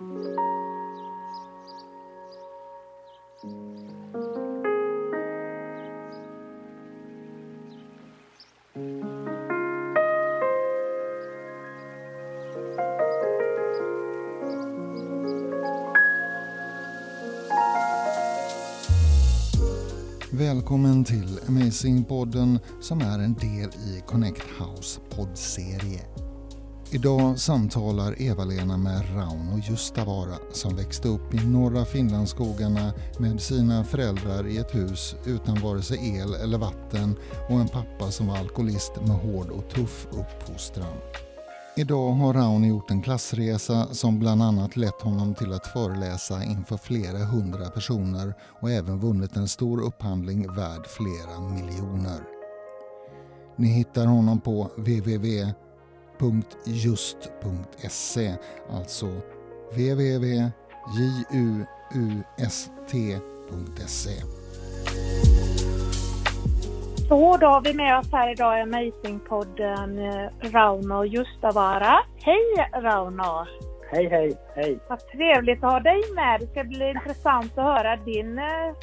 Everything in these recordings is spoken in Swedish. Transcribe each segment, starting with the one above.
Välkommen till Amazing-podden som är en del i Connect House poddserie. Idag samtalar Eva-Lena med Rauno Justavara som växte upp i norra Finlandsskogarna med sina föräldrar i ett hus utan vare sig el eller vatten och en pappa som var alkoholist med hård och tuff uppfostran. Idag har Rauno gjort en klassresa som bland annat lett honom till att föreläsa inför flera hundra personer och även vunnit en stor upphandling värd flera miljoner. Ni hittar honom på www www.just.se, alltså www.juust.se. Så, då har vi med oss här idag i Amazing-podden eh, Rauno Justavara. Hej Rauno! Hej, hej, hej! Vad trevligt att ha dig med. Det ska bli intressant att höra din eh,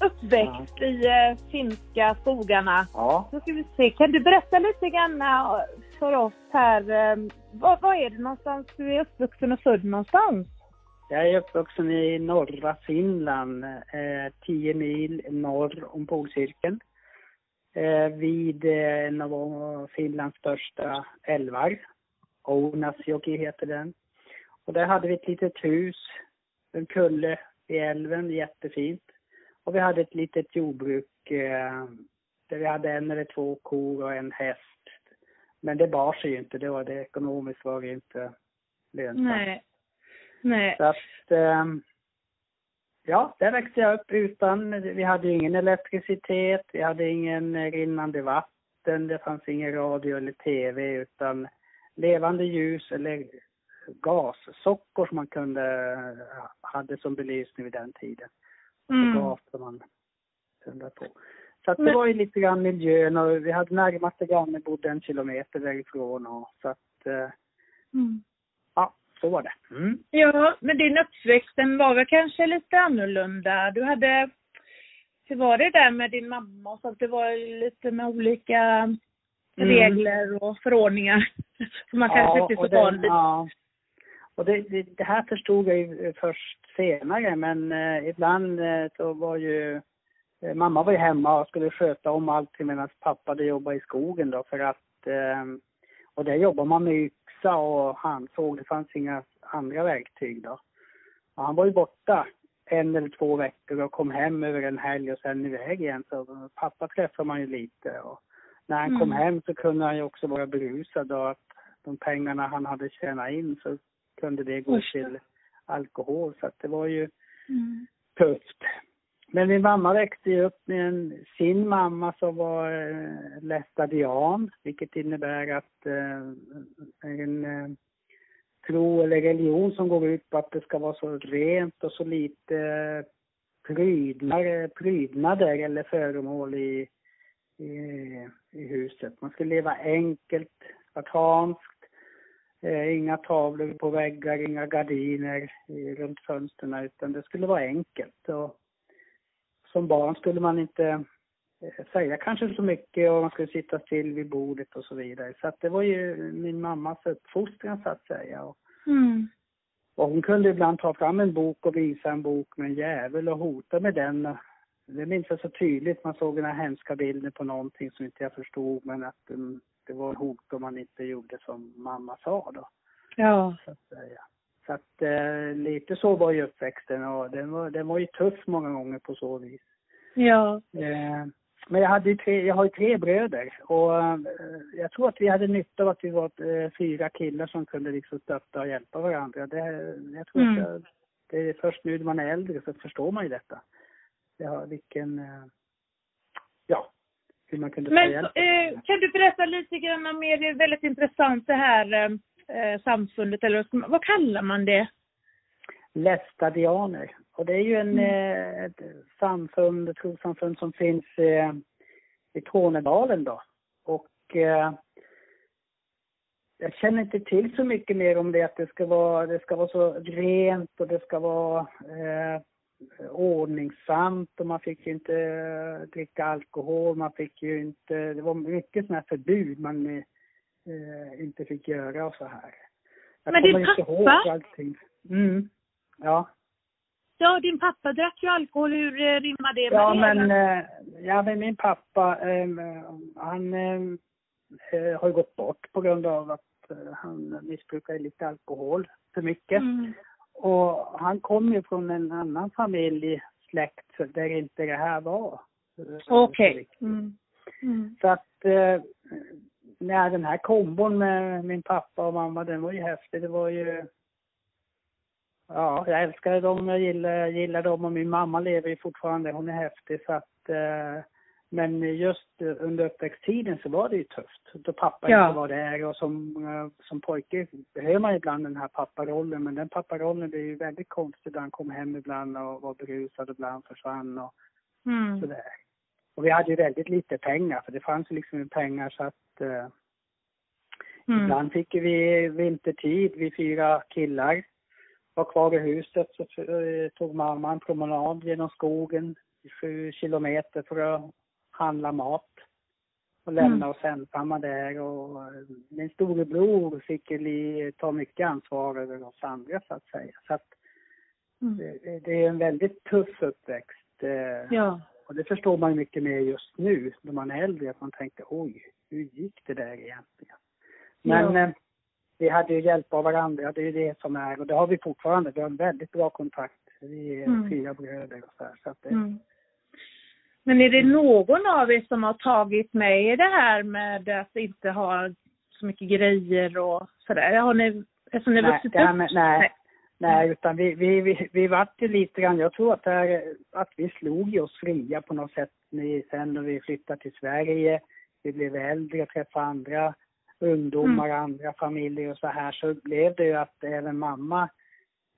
uppväxt ja. i eh, finska skogarna. Ja. Då ska vi se. Kan du berätta lite grann för oss här, ehm, var, var är det någonstans du är uppvuxen och född någonstans? Jag är uppvuxen i norra Finland, eh, mil norr om polcirkeln eh, vid eh, en av Finlands största älvar. Ounasjoki heter den. Och där hade vi ett litet hus, en kulle i älven, jättefint. Och vi hade ett litet jordbruk eh, där vi hade en eller två kor och en häst. Men det bar sig ju inte, det var det ekonomiskt var det inte lönsamt. Nej. Nej. Så att, eh, Ja, där växte jag upp utan, vi hade ingen elektricitet, vi hade ingen rinnande vatten, det fanns ingen radio eller tv utan levande ljus eller gassockor som man kunde, hade som belysning vid den tiden. Mm. Och gas som man kunde på. Så att det var ju lite grann miljön och vi hade närmaste grannen bodde en kilometer därifrån och så att eh, mm så var det. Mm. Ja, men din uppväxt den var väl kanske lite annorlunda. Du hade, hur var det där med din mamma och så att det var lite med olika mm. regler och förordningar som man kanske ja, inte är så van vid. Ja. Och det, det, det, här förstod jag ju först senare men eh, ibland eh, så var ju Mamma var ju hemma och skulle sköta om allting medan pappa hade jobbat i skogen då för att eh, och där jobbar man med yxa och handsåg. Det fanns inga andra verktyg då. Och han var ju borta en eller två veckor och kom hem över en helg och sen iväg igen. Så pappa träffade man ju lite och när han mm. kom hem så kunde han ju också vara berusad och att de pengarna han hade tjänat in så kunde det gå Usch. till alkohol. Så att det var ju mm. tufft. Men min mamma växte ju upp med en, sin mamma som var eh, lästadian, vilket innebär att eh, en eh, tro eller religion som går ut på att det ska vara så rent och så lite eh, prydnader, eh, prydnader eller föremål i, i, i huset. Man skulle leva enkelt, spartanskt, eh, inga tavlor på väggar, inga gardiner eh, runt fönstren utan det skulle vara enkelt. Och, som barn skulle man inte eh, säga kanske så mycket och man skulle sitta still vid bordet och så vidare. Så att det var ju min mammas uppfostran så att säga. Och, mm. och hon kunde ibland ta fram en bok och visa en bok med en djävul och hota med den. Det minns jag så tydligt. Man såg den här hemska bilden på någonting som inte jag förstod men att um, det var hot om man inte gjorde som mamma sa då. Ja. Så att säga. Så att eh, lite så var ju uppväxten och den var, den var ju tuff många gånger på så vis. Ja. Eh, men jag, hade tre, jag har ju tre bröder och eh, jag tror att vi hade nytta av att vi var eh, fyra killar som kunde liksom stötta och hjälpa varandra. Det, jag tror mm. att jag, det är först nu när man är äldre så förstår man ju detta. Ja, vilken, eh, ja, hur man kunde Men eh, kan du berätta lite grann mer, det är väldigt intressant det här eh, eh, samfundet, eller vad kallar man det? Lästadianer. Och det är ju en, mm. eh, ett samfund, ett trossamfund som finns eh, i Tornedalen då. Och eh, jag känner inte till så mycket mer om det, att det ska vara, det ska vara så rent och det ska vara eh, ordningsamt och man fick ju inte eh, dricka alkohol, man fick ju inte, det var mycket sådana här förbud man eh, inte fick göra och så här. Jag Men din pappa? allting. Mm. Ja. Ja, din pappa drack ju alkohol. Hur eh, rimmar det med ja, det? Men, eh, ja, men min pappa, eh, han eh, har ju gått bort på grund av att eh, han missbrukar lite alkohol för mycket. Mm. Och han kom ju från en annan familj, släkt, där inte det här var. Okej. Okay. Mm. Mm. Så att eh, nej, den här kombon med min pappa och mamma, den var ju häftig. Det var ju... Ja, jag älskade dem, jag gillar, gillar dem och min mamma lever ju fortfarande, hon är häftig så att... Eh, men just under uppväxttiden så var det ju tufft. Då pappa ja. inte var där och som, eh, som pojke behöver man ibland den här papparollen. Men den papparollen blev ju väldigt konstig då han kom hem ibland och var berusad och ibland försvann och mm. sådär. Och vi hade ju väldigt lite pengar för det fanns ju liksom pengar så att eh, mm. ibland fick vi vintertid, vi fyra killar var kvar i huset så eh, tog mamma en promenad genom skogen sju kilometer för att handla mat och lämna mm. oss ensamma där och eh, min storebror fick ta mycket ansvar över oss andra så att säga. Så att mm. det, det, är en väldigt tuff uppväxt. Eh, ja. Och det förstår man mycket mer just nu när man är äldre, att man tänker oj, hur gick det där egentligen? Men ja. eh, vi hade ju hjälp av varandra, det är det som är, och det har vi fortfarande. Vi har en väldigt bra kontakt. Vi är mm. fyra bröder och så här, så att det, mm. Men är det någon av er som har tagit med det här med att inte ha så mycket grejer och sådär? Har ni, eftersom ni vuxit upp? nej, nej, nej, utan vi, vi, vi, vi vart ju lite grann, jag tror att, det här, att vi slog oss fria på något sätt sen när vi flyttade till Sverige. Vi blev äldre, träffade andra ungdomar, mm. andra familjer och så här, så blev det ju att även mamma,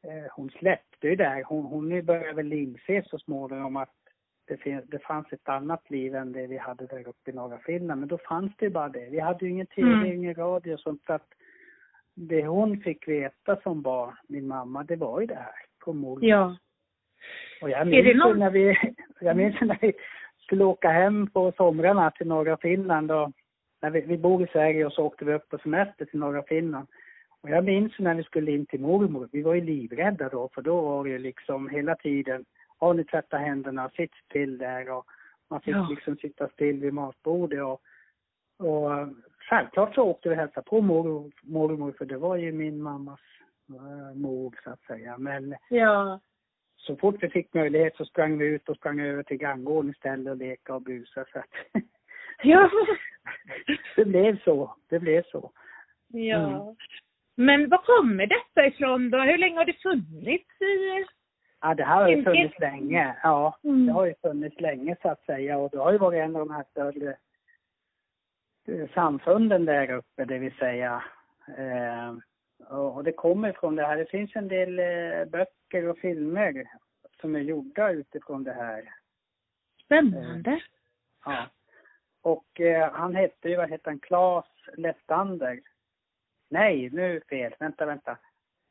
eh, hon släppte ju där. Hon, hon började väl inse så småningom att det, det fanns ett annat liv än det vi hade där uppe i norra Finland. Men då fanns det ju bara det. Vi hade ju ingen TV, mm. ingen radio och sånt. Så att det hon fick veta som barn, min mamma, det var ju det här morgon. Ja. Och jag minns någon... när vi, jag minns när vi skulle åka hem på somrarna till norra Finland och när vi, vi bor i Sverige och så åkte vi upp på semester till norra Finland. Och jag minns när vi skulle in till mormor, vi var ju livrädda då för då var det ju liksom hela tiden har ni tvättat händerna, sitt still där och man fick ja. liksom sitta still vid matbordet och, och självklart så åkte vi och hälsade på mormor, mormor för det var ju min mammas äh, mor så att säga. Men ja. så fort vi fick möjlighet så sprang vi ut och sprang över till granngården istället och leka och busa så att Ja. det blev så, det blev så. Ja. Mm. Men var kommer detta ifrån då? Hur länge har det funnits i Ja, det här har ju funnits länge. Ja, mm. det har ju funnits länge så att säga och det har ju varit en av de här större samfunden där uppe, det vill säga. Eh, och det kommer från det här. Det finns en del eh, böcker och filmer som är gjorda utifrån det här. Spännande. Eh, ja. Och eh, han hette ju, vad hette han, Claes Lestander. Nej, nu fel. Vänta, vänta.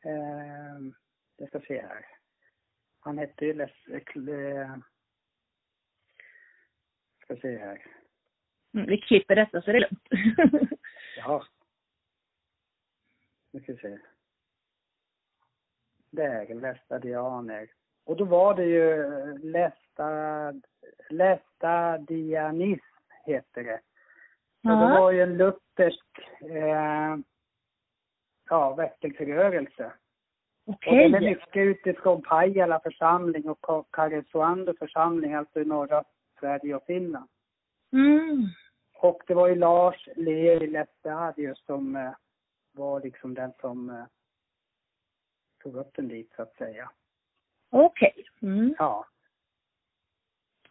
Eh, jag ska se här. Han hette ju Les... Eh, ska se här. Mm, vi klipper detta så det är lugnt. ja. Nu ska vi se. Där, lästadianer. Och då var det ju lästad, lästadianism, heter det. Så det var ju en luthersk, eh, ja, väckelserörelse. Okay. Och den är mycket utifrån Pajala församling och Karesuando församling, alltså i norra Sverige och Finland. Mm. Och det var ju Lars Levi Lestadius som eh, var liksom den som eh, tog upp den dit så att säga. Okej. Okay. Mm. Ja.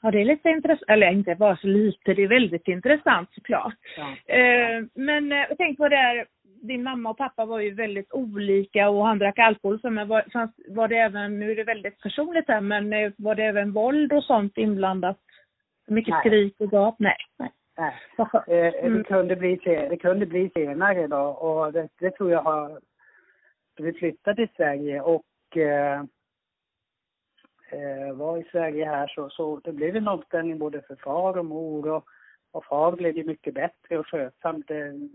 Ja, det är lite intressant, eller inte bara så lite, det är väldigt intressant såklart. Ja. Eh, men eh, tänk på det här, din mamma och pappa var ju väldigt olika och han drack alkohol. Så men var, fanns, var det även, nu är det väldigt personligt här, men eh, var det även våld och sånt inblandat? Mycket nej. skrik och gap? Nej. nej. Eh, det, kunde bli, det kunde bli senare då och det, det tror jag har... Vi flyttade till Sverige och eh, eh, var i Sverige här så, så det blev en omställning både för far och mor och, och far blev ju mycket bättre och skötsam.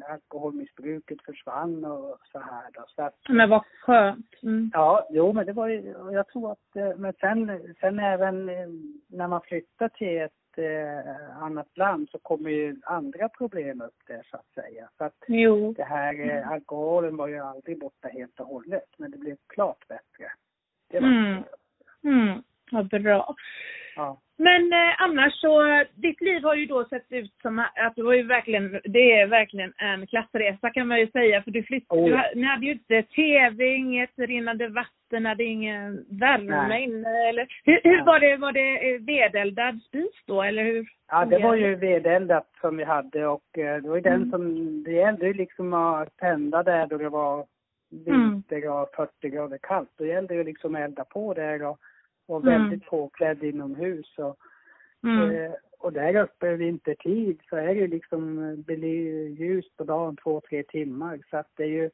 Alkoholmissbruket försvann och så här då. Så att, men vad skönt. Mm. Ja, jo men det var ju, jag tror att, men sen, sen även när man flyttar till ett eh, annat land så kommer ju andra problem upp där så att säga. Så att jo. det här eh, alkoholen var ju aldrig borta helt och hållet men det blev klart bättre. Det var mm. Mm, vad bra. Ja. Men eh, annars så, ditt liv har ju då sett ut som att du var ju verkligen, det är verkligen en klassresa kan man ju säga. För du flyttade, Oh. du, ni hade ju inte tv, inget rinnande vatten, hade ingen värme inne eller? Hur, hur var det, var det eh, vedeldad spis då eller hur? Ja, det var ju vedeldat som vi hade och eh, det var ju den Mm. som, det gällde ju liksom att tända där då det var Mm. vinter och 40 grader kallt. Då gällde det ju liksom att elda på där och, och Mm. väldigt påklädd inomhus och Mm. Eh, och där uppe vintertid så är det liksom eh, bely- ljus på dagen två, tre timmar. Så att det är ju,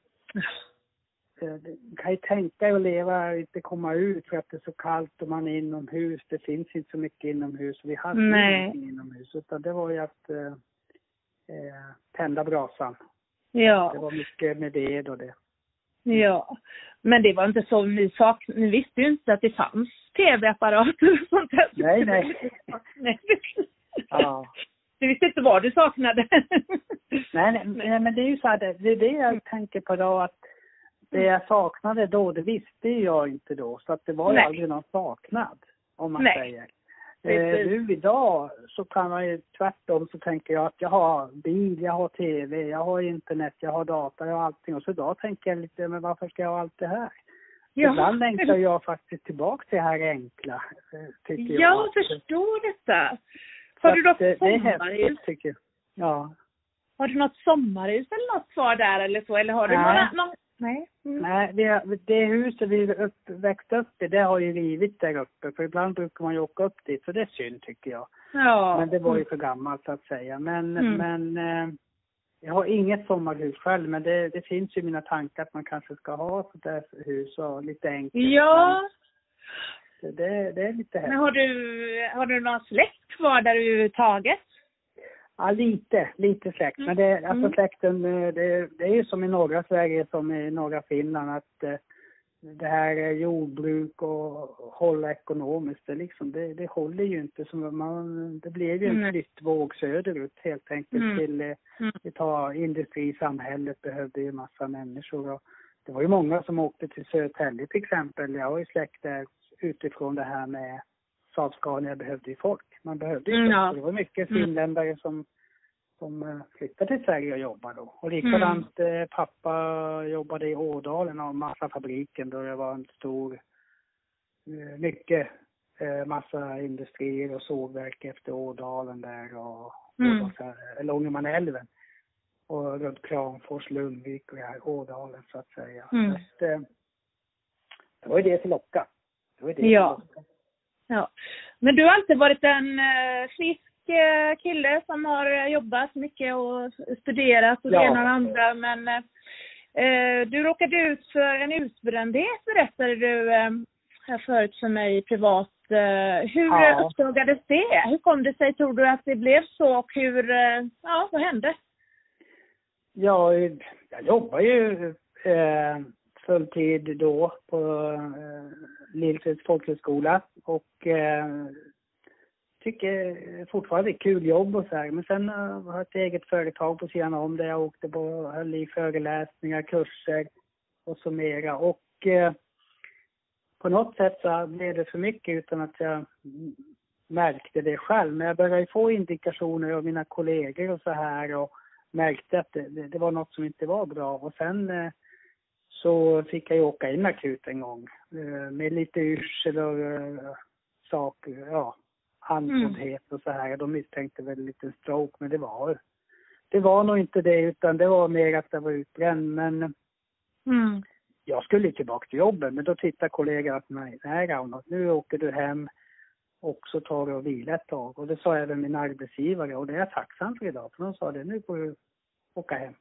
eh, du kan ju tänka dig att leva, inte komma ut för att det är så kallt och man är inomhus. Det finns inte så mycket inomhus. Vi hade Nej. ingenting inomhus. Utan det var ju att eh, eh, tända brasan. Det Ja, var mycket med ved och det. ja. Men det var inte så, ni, sak, ni visste ju inte att det fanns tv-apparater och sånt där. Nej, nej. nej. Ja. Du visste inte vad du saknade. Nej, nej, nej, men det är ju så här, det, är det jag tänker på då att det jag saknade då, det visste jag inte då. Så att det var ju Nej. aldrig någon saknad, om man Nej. säger. Eh, nu idag så kan man ju tvärtom så tänker jag att jag har bil, jag har tv, jag har internet, jag har data, jag har allting. Och så idag tänker jag lite, men varför ska jag ha allt det här? Ibland längtar jag faktiskt tillbaka till det här enkla, eh, tycker jag. Jag förstår detta. Har du något det, det är sommarhus? häftigt tycker jag. Ja. Har du något sommarhus eller något kvar där eller så? Eller har du Nej. några, någon... Nej. Mm. Nej, har, det huset vi upp, växte upp i, det har ju rivit där uppe. För ibland brukar man ju åka upp dit, så det är synd tycker jag. Ja. Men det var ju för gammalt så att säga. Men, Mm. men eh, jag har inget sommarhus själv, men det, det finns ju mina tankar att man kanske ska ha sånt där hus och lite enkelt. Ja. Men Det, det är lite Men häftigt. har du, har du någon släkt kvar där överhuvudtaget? Ja, lite, lite släkt. Men det, alltså Mm. släkten, eh, det, det är ju som i norra Sverige som i norra Finland att eh, det här är jordbruk och hålla ekonomiskt, det, liksom, det, det håller ju inte. Som man, det blir ju en Nej. flyttvåg söderut helt enkelt Mm. till, eh, Mm. vi tar industrisamhället behövde ju massa människor och det var ju många som åkte till Södertälje till exempel. Jag har ju släkt där utifrån det här med Saab-Scania behövde ju folk. Man behövde ju Mm, folk. ja. Så Det var mycket Mm. finländare som, som eh, flyttade till Sverige och jobbade då. Och likadant Mm. eh, pappa jobbade i Ådalen och massafabriken då det var en stor, eh, mycket massa industrier och sågverk efter Ådalen där och, Mm. Ångermanälven. Och runt Kramfors, Lundvik och här Ådalen så att säga. Mm. Så att, det var ju det som lockade. Det var det Ja. som lockade. Ja. Men du har alltid varit en frisk kille som har eh, jobbat mycket och studerat och det Ja. ena och det andra. Men eh, eh, du råkade ut för en utbrändhet berättade du eh, här förut för mig privat. Eh, hur Ja. uppdagades det? Hur kom det sig tror du att det blev så och hur, eh, ja vad hände? Ja, jag jobbar ju eh, fulltid då på eh, Lillseds folkhögskola och eh, tycker fortfarande det är kul jobb och så här. Men sen eh, har jag ett eget företag på sidan om där jag åkte på, höll i föreläsningar, kurser och så mera. Och eh, på något sätt så blev det för mycket utan att jag märkte det själv. Men jag började få indikationer av mina kollegor och så här och märkte att det, det, det var något som inte var bra. Och sen eh, så fick jag ju åka in akut en gång eh, med lite yrsel och eh, saker, ja, andfåddhet och så här. De misstänkte väl lite stroke, men det var det var nog inte det, utan det var mer att jag var utbränd. Men Mm. jag skulle tillbaka till jobbet, men då tittade kollegan på mig. Nej, Rauno, nu åker du hem också ta det och vila ett tag. Och det sa även min arbetsgivare och det är jag tacksam för idag. För de sa det, nu får du åka hem.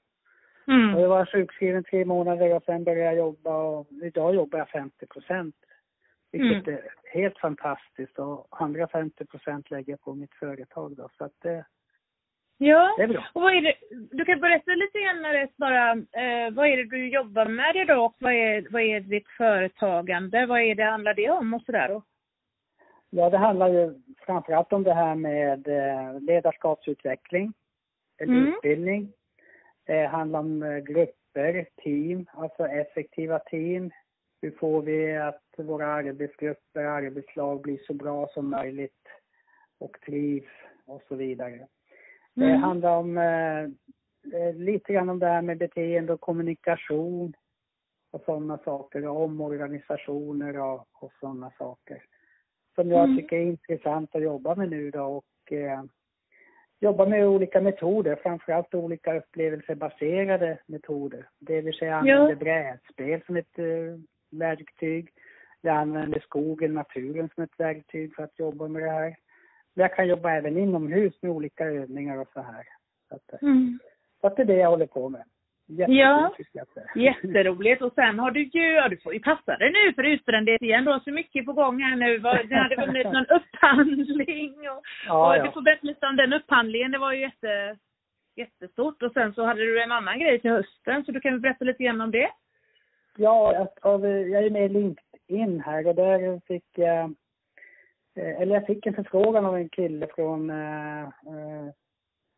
Mm. Och jag var sjukskriven tre månader och sen började jag jobba och idag jobbar jag 50 procent. Vilket mm. är helt fantastiskt och andra 50 procent lägger jag på mitt företag då. Så att det, Ja, det är bra. och vad är det, du kan berätta lite grann bara, eh, vad är det du jobbar med idag och vad är, vad är ditt företagande? Vad är det handlar det om och sådär då? Ja, det handlar ju framförallt om det här med eh, ledarskapsutveckling, eller mm. utbildning. Det handlar om eh, grupper, team, alltså effektiva team. Hur får vi att våra arbetsgrupper, arbetslag blir så bra som möjligt och trivs och så vidare. Mm. Det handlar om eh, lite grann om det här med beteende och kommunikation och sådana saker, omorganisationer och, och sådana saker. Som jag mm. tycker är intressant att jobba med nu då och eh, jobba med olika metoder, framförallt olika upplevelsebaserade metoder. Det vill säga använder ja. brädspel som ett uh, verktyg. Jag använder skogen, naturen som ett verktyg för att jobba med det här. Jag kan jobba även inomhus med olika övningar och så här. Så, att, mm. så att det är det jag håller på med. Ja, jätteroligt. Och sen har du ju, ja du får ju passa dig nu för utbrändhet igen. Du har så mycket på gång här nu. Du hade vunnit någon upphandling och, ja, och ja. du får berätta lite om den upphandlingen. Det var ju jätte, jättestort. Och sen så hade du en annan grej till hösten, så du kan väl berätta lite grann om det? Ja, jag, jag är med i LinkedIn här och där fick jag, eh, eller jag fick en förfrågan av en kille från äh, äh,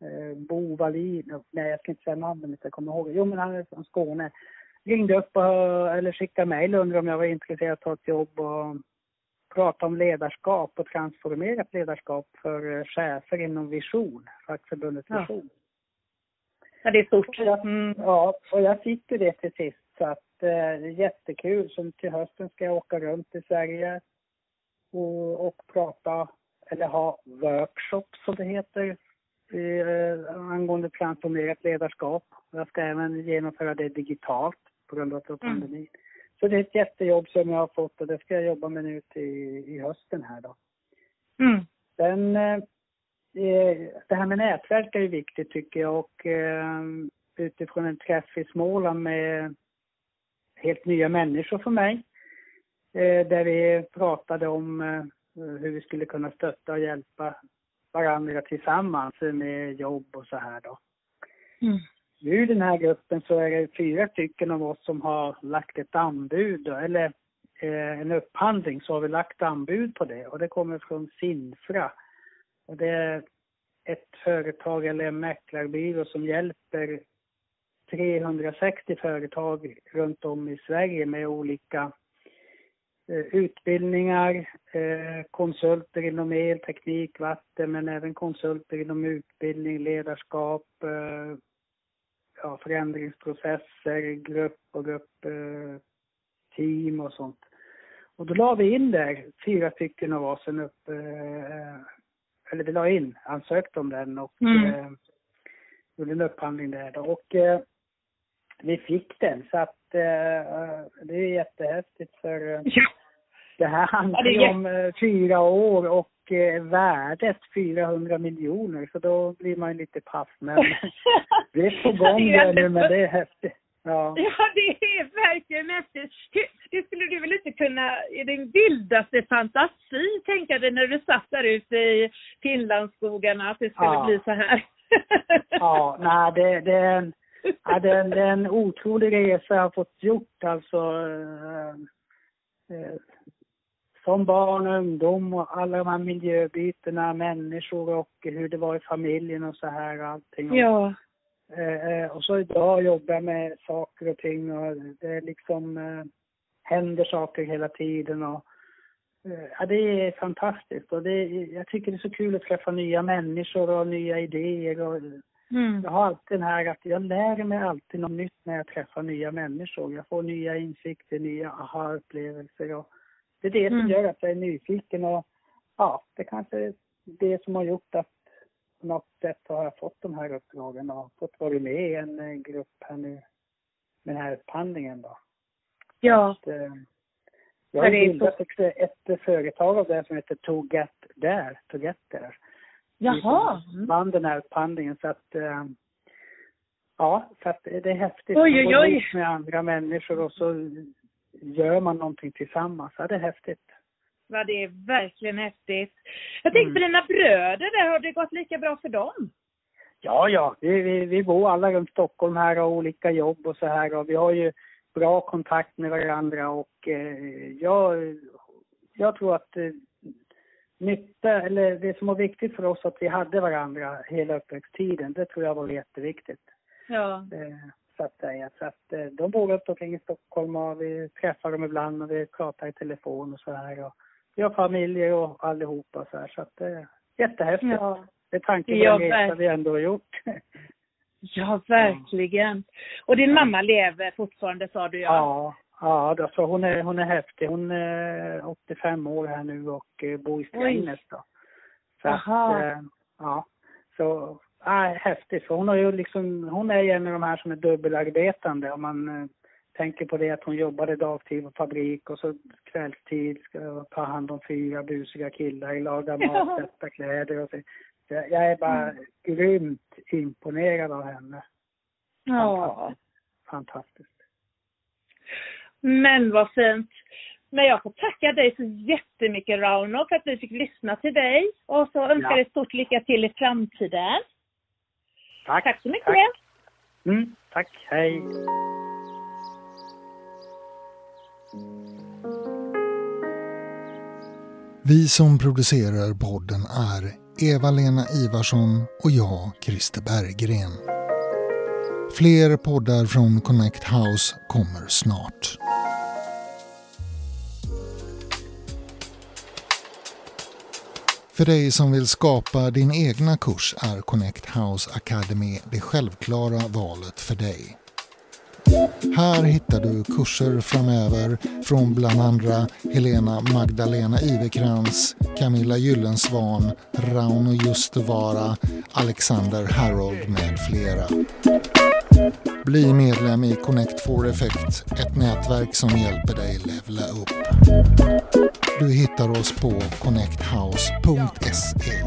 eh, Bo Wallin, nej jag ska inte säga namnet, jag kommer ihåg. Jo men han är från Skåne. Ringde upp och, eller skickade mejl och undrade om jag var intresserad av att ta ett jobb och prata om ledarskap och transformerat ledarskap för eh, chefer inom Vision, fackförbundet Vision. Ja. Ja, det är stort. Mm. Ja, och jag fick ju det till sist så att eh, jättekul. Så till hösten ska jag åka runt i Sverige och, och prata, eller ha workshops som det heter, eh, angående transformerat ledarskap. Jag ska även genomföra det digitalt på grund av pandemin. Mm. Så det är ett jättejobb som jag har fått och det ska jag jobba med nu till i hösten här då. Mm. Sen eh, eh, det här med nätverk är ju viktigt tycker jag och eh, utifrån en träff i Småland med helt nya människor för mig. Eh, där vi pratade om eh, hur vi skulle kunna stötta och hjälpa varandra tillsammans med jobb och så här då. Mm. Nu i den här gruppen så är det fyra stycken av oss som har lagt ett anbud eller eh, en upphandling så har vi lagt anbud på det och det kommer från Sinfra. Och det är ett företag eller en mäklarbyrå som hjälper 360 företag runt om i Sverige med olika Eh, utbildningar, eh, konsulter inom el, teknik, vatten, men även konsulter inom utbildning, ledarskap, eh, ja, förändringsprocesser, grupp och grupp, team och sånt. Och då la vi in där, fyra stycken av oss, en upp, eller vi la in, ansökte om den och mm. gjorde en upphandling där då. Och vi fick den så att det är jättehäftigt för ja. det här handlar ju om eh, fyra år och eh, värdet 400 miljoner så då blir man ju lite paff men det är på gång där nu men det är häftigt. Ja. ja, det är verkligen häftigt. Det skulle du väl inte kunna, i din vildaste fantasi, tänka dig när du satt där ute i Finlandsskogarna, att det skulle ja. bli så här? ja, nej det, det är ja, det, är, en otrolig resa jag har fått gjort alltså. Eh, eh, som barn och ungdom och alla de här miljöbytena, människor och hur det var i familjen och så här allting. Ja. Eh, eh, och så idag jobbar jag med saker och ting och det liksom eh, händer saker hela tiden och eh, ja, det är fantastiskt och det, jag tycker det är så kul att träffa nya människor och nya idéer och Mm. Jag har alltid den här att jag lär mig alltid något nytt när jag träffar nya människor. Jag får nya insikter, nya aha-upplevelser och det är det som mm. gör att jag är nyfiken och ja, det kanske är det som har gjort att på något sätt har jag fått de här uppdragen och fått vara med i en grupp här nu med den här upphandlingen då. Ja. Att, eh, Jag har bildat ett, ett företag av det som heter To Get There, To Get There. Jaha. Vann den här upphandlingen så att eh, Ja, så att det är häftigt. Oj, oj, oj. med andra människor och så gör man någonting tillsammans. Ja, det är häftigt. Ja, det är verkligen häftigt. Jag tänkte mm. på dina bröder där, har det gått lika bra för dem? Ja, ja, vi, vi, vi bor alla runt Stockholm här och har olika jobb och så här och vi har ju bra kontakt med varandra och eh, jag, jag tror att eh, nytta, eller det som var viktigt för oss att vi hade varandra hela uppväxttiden, det tror jag var jätteviktigt. Ja. Eh, så att säga. Så att eh, de bor runt omkring i Stockholm och vi träffar dem ibland och vi pratar i telefon och så här. Och vi har familjer och allihopa så här. Så att det är jättehäftigt. Ja. Det är tanken på ja, vi ändå har gjort. Ja, verkligen. Och din mamma lever fortfarande sa du ja? Ja, ja alltså hon, är, hon är häftig. Hon är 85 år här nu och eh, bor i Strängnäs då. Så Aha. Att, ja. Så ah, häftigt. För hon, har ju liksom, hon är ju en av de här som är dubbelarbetande. Om man eh, tänker på det att hon jobbade dagtid på fabrik och så kvällstid ska ta hand om fyra busiga killar, laga mat, tvätta kläder och så. Jag, är bara mm. grymt imponerad av henne. Ja. Fantastiskt. Men vad fint. Men jag får tacka dig så jättemycket Rauno för att vi fick lyssna till dig och så önskar jag ja. dig stort lycka till i framtiden. Tack. Tack så mycket. Tack. Mm, tack. Hej. Vi som producerar podden är Eva-Lena Ivarsson och jag, Christer Berggren. Fler poddar från Connect House kommer snart. För dig som vill skapa din egna kurs är Connect House Academy det självklara valet för dig. Här hittar du kurser framöver från bland andra Helena Magdalena Ivekrans, Camilla Gyllensvan, Rauno Justevara, Alexander Harold med flera. Bli medlem i Connect for Effect, ett nätverk som hjälper dig levla upp. Du hittar oss på connecthouse.se